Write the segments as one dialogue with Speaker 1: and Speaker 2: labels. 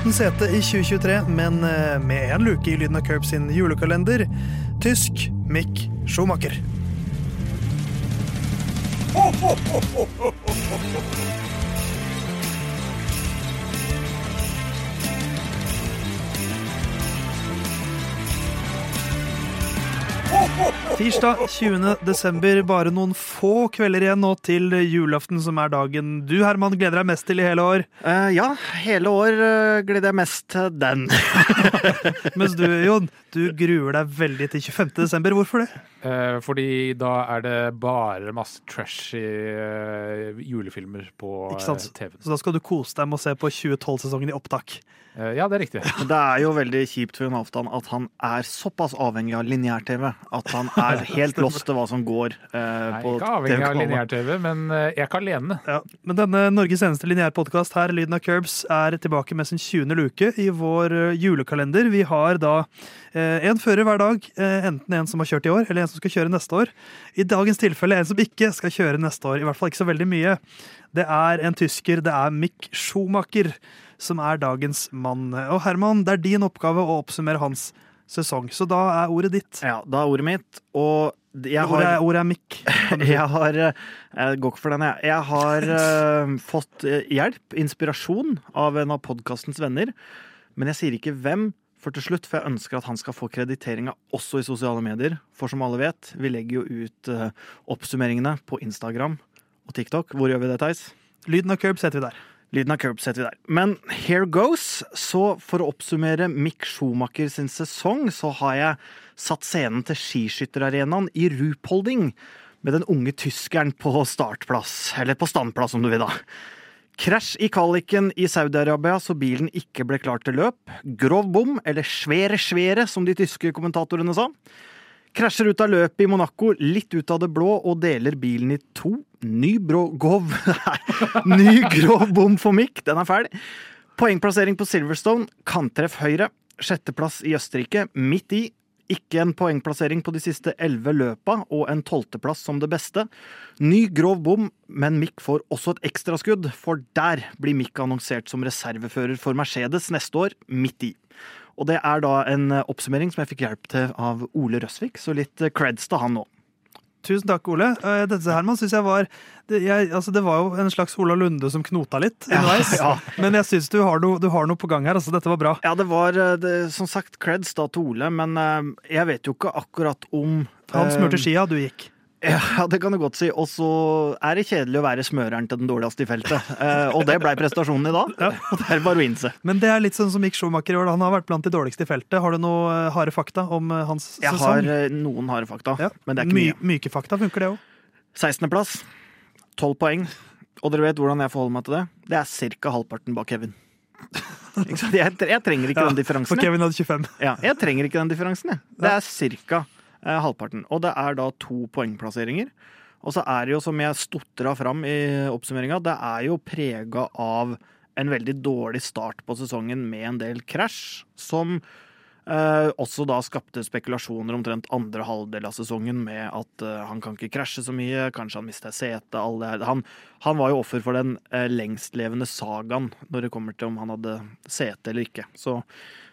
Speaker 1: uten sete i 2023, men eh, med én luke i Lyden av Curb sin julekalender. Tysk Mick Schumacher. Tirsdag 20. desember, bare noen få kvelder igjen nå til julaften, som er dagen du, Herman, gleder deg mest til i hele år.
Speaker 2: Uh, ja, hele år uh, gleder jeg mest til den.
Speaker 1: Mens du, Jon, du gruer deg veldig til 25. desember. Hvorfor det?
Speaker 3: Eh, fordi da er det bare masse trashy eh, julefilmer på
Speaker 1: Ikke sant?
Speaker 3: eh, TV-en.
Speaker 1: Så da skal du kose deg med å se på 2012-sesongen i opptak.
Speaker 3: Eh, ja, det er riktig.
Speaker 2: Det er jo veldig kjipt for Jon Halvdan at han er såpass avhengig av lineær-TV at han er helt lost til hva som går eh,
Speaker 3: Jeg
Speaker 2: på
Speaker 3: er ikke avhengig av lineær-TV, men jeg ikke alene.
Speaker 1: Ja. Men denne Norges eneste lineærpodkast her, Lyden av Curbs, er tilbake med sin 20. luke i vår julekalender. Vi har da eh, en fører hver dag, eh, enten en som har kjørt i år, eller en som skal kjøre neste år. I dagens tilfelle en som ikke skal kjøre neste år, i hvert fall ikke så veldig mye. Det er en tysker, det er Mick Schumacher, som er dagens mann. Og Herman, det er din oppgave å oppsummere hans sesong, så da er ordet ditt.
Speaker 2: Ja, da er ordet mitt, og jeg
Speaker 1: Ordet er, ordet er si.
Speaker 2: jeg har eh, Jeg går ikke for den, jeg. Jeg har uh, fått eh, hjelp, inspirasjon, av en av podkastens venner. Men jeg sier ikke hvem for til slutt, for jeg ønsker at han skal få krediteringa også i sosiale medier. For som alle vet, vi legger jo ut uh, oppsummeringene på Instagram og TikTok. Hvor gjør vi det, Theis?
Speaker 1: Lyden av Curbs heter vi der.
Speaker 2: Lyden av curb setter vi der. Men here goes. Så for å oppsummere Mick Schumacher sin sesong, så har jeg satt scenen til skiskytterarenaen i Rupolding med den unge tyskeren på startplass. Eller på standplass, om du vil, da. Krasj i kvaliken i Saudi-Arabia så bilen ikke ble klar til løp. Grov bom, eller svære svære, som de tyske kommentatorene sa. Krasjer ut av løpet i Monaco, litt ut av det blå, og deler bilen i to. Ny brå... Gov... Ny grov bom for Mick, den er fæl. Poengplassering på Silverstone, kanttreff høyre. Sjetteplass i Østerrike, midt i. Ikke en poengplassering på de siste elleve løpa, og en tolvteplass som det beste. Ny grov bom, men Mick får også et ekstraskudd, for der blir Mick annonsert som reservefører for Mercedes neste år, midt i. Og det er da en eh, oppsummering som jeg fikk hjelp til av Ole Røsvik, så litt eh, creds til han nå.
Speaker 1: Tusen takk, Ole. Dette her, man synes jeg var det, jeg, altså, det var jo en slags Ola Lunde som knota litt underveis.
Speaker 2: ja.
Speaker 1: Men jeg syns du, du har noe på gang her. altså Dette var bra.
Speaker 2: Ja, det var eh, det, som sagt creds da til Ole, men eh, jeg vet jo ikke akkurat om
Speaker 1: Han
Speaker 2: eh,
Speaker 1: smurte skia, du gikk.
Speaker 2: Ja, det kan du godt si. Og så er det kjedelig å være smøreren til den dårligste i feltet. Eh, og det blei prestasjonen i dag. Og det er bare å innse.
Speaker 1: Men det er litt sånn som Mick Schumacher år. Han har vært blant de dårligste i feltet. Har du noe eh, harde fakta om hans sesong?
Speaker 2: Jeg har eh, noen harde fakta,
Speaker 1: Ja.
Speaker 2: men det er ikke
Speaker 1: My,
Speaker 2: mye.
Speaker 1: myke fakta funker, det òg.
Speaker 2: 16.-plass, 12 poeng. Og dere vet hvordan jeg forholder meg til det? Det er ca. halvparten bak Kevin. Jeg, trenger ikke den differansen.
Speaker 1: For. Kevin hadde 25.
Speaker 2: Ja, jeg trenger ikke den differansen, jeg. Det er ca. Eh, halvparten. Og det er da to poengplasseringer. Og så er det jo, som jeg stotra fram i oppsummeringa, det er jo prega av en veldig dårlig start på sesongen med en del krasj, som eh, også da skapte spekulasjoner omtrent andre halvdel av sesongen med at eh, han kan ikke krasje så mye, kanskje han mister setet. Han, han var jo offer for den eh, lengstlevende sagaen når det kommer til om han hadde sete eller ikke. Så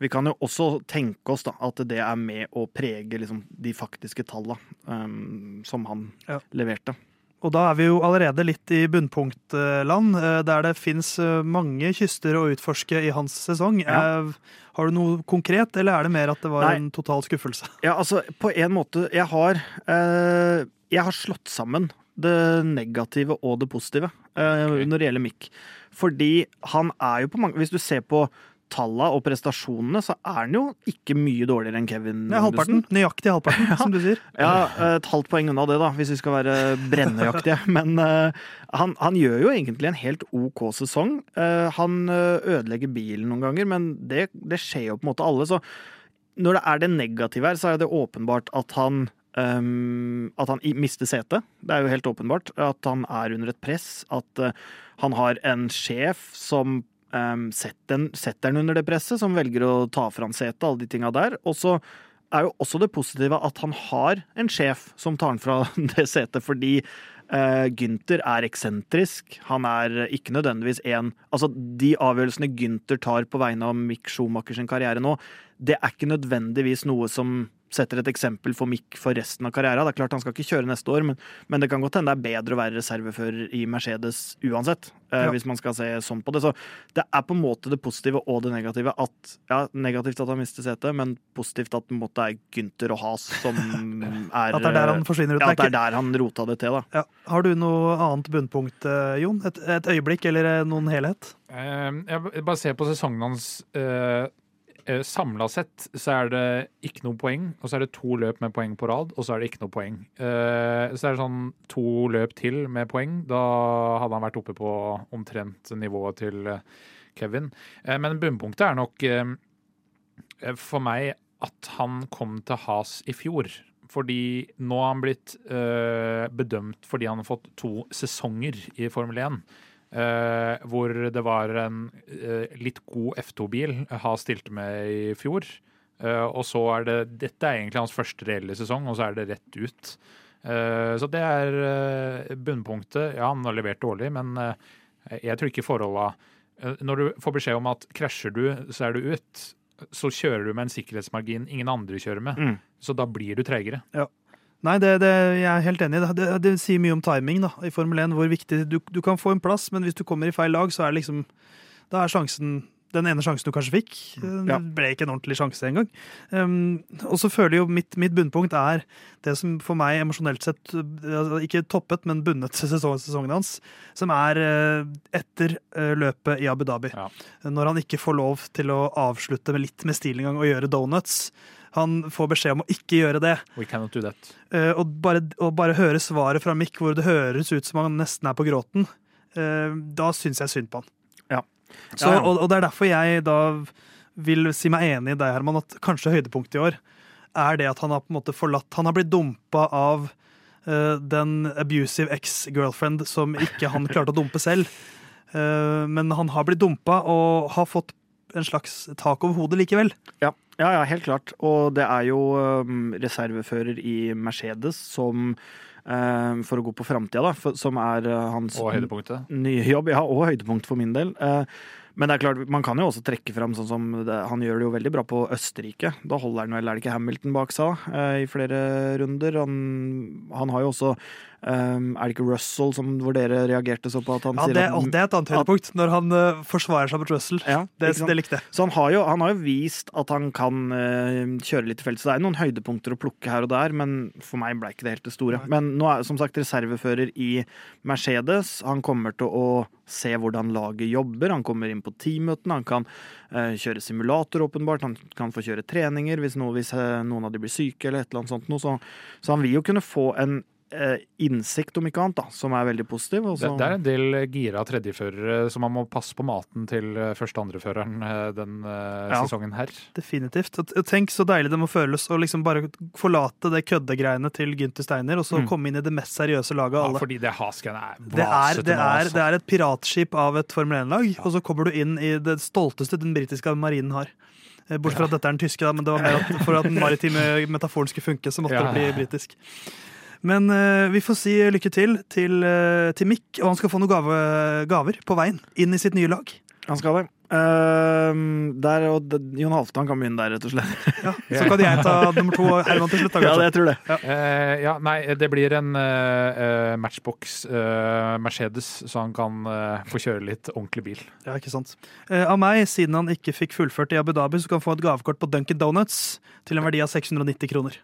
Speaker 2: vi kan jo også tenke oss da, at det er med å prege liksom, de faktiske tallene um, som han
Speaker 1: Ja.
Speaker 2: leverte.
Speaker 1: Og da er vi jo allerede litt i bunnpunktland, eh, der det fins mange kyster å utforske i hans sesong.
Speaker 2: Ja.
Speaker 1: Eh, Har du noe konkret, eller er det mer at det var
Speaker 2: Nei.
Speaker 1: en total skuffelse?
Speaker 2: Ja, altså, på en måte Jeg har, eh, jeg har slått sammen det negative og det positive eh,
Speaker 3: okay.
Speaker 2: når det gjelder Mick. Fordi han er jo på mange Hvis du ser på tallene og prestasjonene, så er han jo ikke mye dårligere enn Kevin.
Speaker 1: Ja, halvparten. Nøyaktig halvparten, som du sier.
Speaker 2: Ja, et halvt poeng unna det, da, hvis vi skal være brennøyaktige. Men uh, han, han gjør jo egentlig en helt OK sesong. Uh, han eh, ødelegger bilen noen ganger, men det, det skjer jo på en måte alle. Så når det er det negative her, så er det åpenbart at han um, at han mister setet. Det er jo helt åpenbart. At han er under et press. At uh, han har en sjef som um, setter, den- setter den under det presset, som velger å ta fra han setet, alle de tinga der. Og så er jo også det positive at han har en sjef som tar han fra det setet, fordi uh, Gynter er eksentrisk. Han er ikke nødvendigvis en Altså, de avgjørelsene Gynter tar på vegne av Mick Schumacher sin karriere nå, det er ikke nødvendigvis noe som setter et eksempel for Mick for resten av karrieren. Det er klart Han skal ikke kjøre neste år, men, men det kan godt hende det er bedre å være reservefører i Mercedes uansett. Eh,
Speaker 1: Ja.
Speaker 2: Hvis man skal se sånn på det. Så det er på en måte det positive og det negative. At, ja, Negativt at han mister setet, men positivt at det på en måte er Gynter og Has som er
Speaker 1: At det er der han forsvinner ut.
Speaker 2: Ja, at det er der han rota det til, da.
Speaker 1: Ja. Har du noe annet bunnpunkt, eh, Jon? Et, et øyeblikk eller eh, noen helhet?
Speaker 3: Jeg bare ser på sesongen hans Samla sett så er det ikke noe poeng, og så er det to løp med poeng på rad, og så er det ikke noe poeng. Eh, så er det sånn to løp til med poeng. Da hadde han vært oppe på omtrent nivået til eh, Kevin. Eh, men bunnpunktet er nok eh, for meg at han kom til has i fjor. Fordi nå har han blitt eh, bedømt fordi han har fått to sesonger i Formel 1. eh, hvor det var en eh, litt god F2-bil Has stilte med i fjor. Eh, og så er det Dette er egentlig hans første reelle sesong, og så er det rett ut. Eh, så det er bunnpunktet. Ja, han har levert dårlig, men jeg tror ikke forholda Når du får beskjed om at krasjer du, så er du ut, så kjører du med en sikkerhetsmargin ingen andre kjører med.
Speaker 2: Mm.
Speaker 3: Så da blir du tregere.
Speaker 1: Nei, det, det, jeg er helt enig. Det, det, sier mye om timing da, i Formel 1. Hvor viktig du, du kan få en plass, men hvis du kommer i feil lag, så er liksom Da er sjansen den ene sjansen du kanskje fikk. eh,
Speaker 2: Ja.
Speaker 1: Det ble ikke en ordentlig sjanse engang. Um, og så føler jeg jo mitt, mitt bunnpunkt er det som for meg emosjonelt sett altså Ikke toppet, men bundet sesong, sesongen hans. Som er uh, etter uh, løpet i Abu Dhabi.
Speaker 3: Ja.
Speaker 1: Når han ikke får lov til å avslutte med litt med stil engang og gjøre donuts. Han får beskjed om å ikke gjøre det.
Speaker 3: We cannot do that.
Speaker 1: Uh, og, bare, og bare høre svaret fra Mick hvor det høres ut som han nesten er på gråten, uh, da syns jeg synd på han.
Speaker 2: Ja.
Speaker 1: Så,
Speaker 2: Ja, ja.
Speaker 1: Og, og det er derfor jeg da vil si meg enig i deg, Herman, at kanskje høydepunktet i år er det at han har på en måte forlatt Han har blitt dumpa av uh, den abusive ex-girlfriend som ikke han klarte å dumpe selv. Uh, men han har blitt dumpa og har fått en slags tak over hodet likevel.
Speaker 2: Ja, ja, ja, helt klart. Og det er jo um, reservefører i Mercedes som um, For å gå på framtida, da. For, som er uh, hans
Speaker 3: Og høydepunktet.
Speaker 2: nye jobb. Ja, og høydepunkt for min del. Uh, men det er klart, man kan jo også trekke fram sånn som det, Han gjør det jo veldig bra på Østerrike. Da holder han vel, er det ikke Hamilton bak seg, da, eh, i flere runder. Han, han har jo også eh, Er det ikke Russell som, hvor dere reagerte så på at han
Speaker 1: Ja,
Speaker 2: sier
Speaker 1: det,
Speaker 2: at
Speaker 1: det er et annet høydepunkt, når han uh, forsvarer seg mot Russell.
Speaker 2: Ja,
Speaker 1: Det, det likte jeg.
Speaker 2: Så han har, jo, han har jo vist at han kan uh, kjøre litt i felt. Så det er noen høydepunkter å plukke her og der, men for meg ble ikke det helt det store. Men nå er som sagt reservefører i Mercedes. Han kommer til å se hvordan laget jobber. Han kommer inn på teammøtene. Han kan uh, kjøre simulator, åpenbart. Han kan få kjøre treninger hvis, noe, hvis uh, noen av de blir syke eller et eller annet sånt. Noe. Så, så han vil jo kunne få en innsikt, om ikke annet, da, som er veldig positiv.
Speaker 3: Det, det er en del gira tredjeførere så man må passe på maten til eh, første- og andreføreren eh, den eh,
Speaker 2: Ja.
Speaker 3: sesongen her.
Speaker 1: Definitivt. Tenk så deilig det må føles å liksom bare forlate det køddegreiene til Gynter Steiner, og så
Speaker 2: Mm.
Speaker 1: komme inn i det mest seriøse laget av alle.
Speaker 3: fordi det Hasken er
Speaker 1: Det er,
Speaker 3: vasete
Speaker 1: det, er,
Speaker 3: altså.
Speaker 1: det er et piratskip av et Formel 1-lag, og så kommer du inn i det stolteste den britiske marinen har. Eh, Bortsett fra at dette er den tyske, da, men det var mer at for at den maritime metaforen skulle funke, så måtte
Speaker 3: Ja.
Speaker 1: det bli britisk. Men uh, vi får si lykke til til, uh, til Mick, og han skal få noen gave, gaver på veien inn i sitt nye lag.
Speaker 2: Han skal det. Uh, der, og det, Jon Halvdan kan begynne der, rett og slett.
Speaker 1: Ja, så kan jeg ta nummer to og Herman til slutt. da,
Speaker 2: Ja,
Speaker 1: det,
Speaker 2: jeg tror det.
Speaker 3: Eh, ja, nei, det blir en eh, matchbox Mercedes, så han kan få kjøre litt ordentlig bil.
Speaker 1: Ja, ikke sant. Eh, av meg, siden han ikke fikk fullført i Abu Dhabi, så kan han få et gavekort på Dunkin Donuts til en verdi av 690 kroner.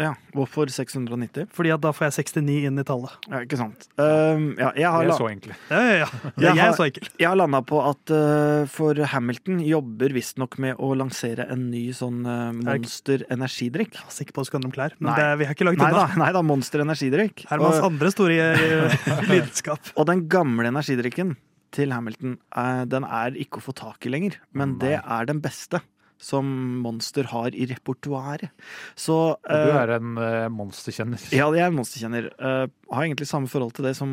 Speaker 2: Ja, Hvorfor 690?
Speaker 1: Fordi at da får jeg 69 inn i tallet.
Speaker 2: Ja, ikke sant. Um, ja, jeg har,
Speaker 3: Det er så enkelt.
Speaker 1: Ja, ja, ja.
Speaker 2: Jeg
Speaker 1: jeg
Speaker 2: har-
Speaker 1: er så enkel.
Speaker 2: jeg har landa på at uh, for Hamilton jobber visstnok med å lansere en ny sånn uh, Monster energidrikk.
Speaker 1: Jeg var sikker på at du skal handle om klær, men
Speaker 2: Nei.
Speaker 1: det, vi har ikke lagd unna.
Speaker 2: nei da, Monster energidrikk.
Speaker 1: Hermans
Speaker 2: Og,
Speaker 1: andre store eh, lidenskap.
Speaker 2: og den gamle energidrikken til Hamilton, uh, den er ikke å få tak i lenger. Men
Speaker 3: Nei.
Speaker 2: det er den beste som Monster har i repertoaret. Så
Speaker 3: Og du
Speaker 2: eh,
Speaker 3: er en uh, monsterkjenner.
Speaker 2: Ja, jeg er en monsterkjenner. Uh, har egentlig samme forhold til det som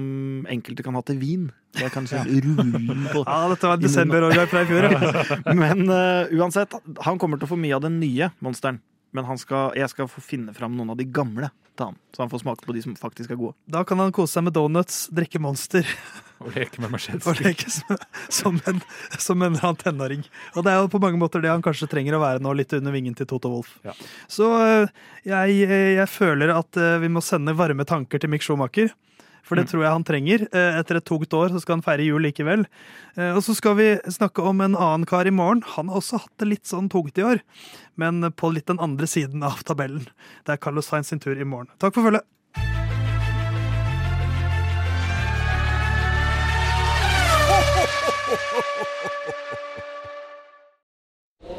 Speaker 2: enkelte kan ha til vin. Det kan sånn rulle på
Speaker 1: Ja, dette var desemberårgang fra i fjor.
Speaker 2: Men uh, uansett, han kommer til å få mye av den nye monsteren. Men han skal, jeg skal få finne fram noen av de gamle. til han, så han får smake på de som faktisk er gode.
Speaker 1: Da kan han kose seg med donuts, drikke Monster
Speaker 3: Og leke med
Speaker 1: leke som, som, en, som en tenåring. Og det er jo på mange måter det han kanskje trenger å være nå, litt under vingen til Toto Wolff.
Speaker 3: Ja.
Speaker 1: Så eh, jeg, jeg føler at eh, vi må sende varme tanker til Mick Schumacher. For det
Speaker 2: Mm.
Speaker 1: tror jeg han trenger. Eh, Etter et tungt år så skal han feire jul likevel. Eh, Og så skal vi snakke om en annen kar i morgen. Han har også hatt det litt sånn tungt i år, men på litt den andre siden av tabellen. Det er Carlos Sainz sin tur i morgen. Takk for følget.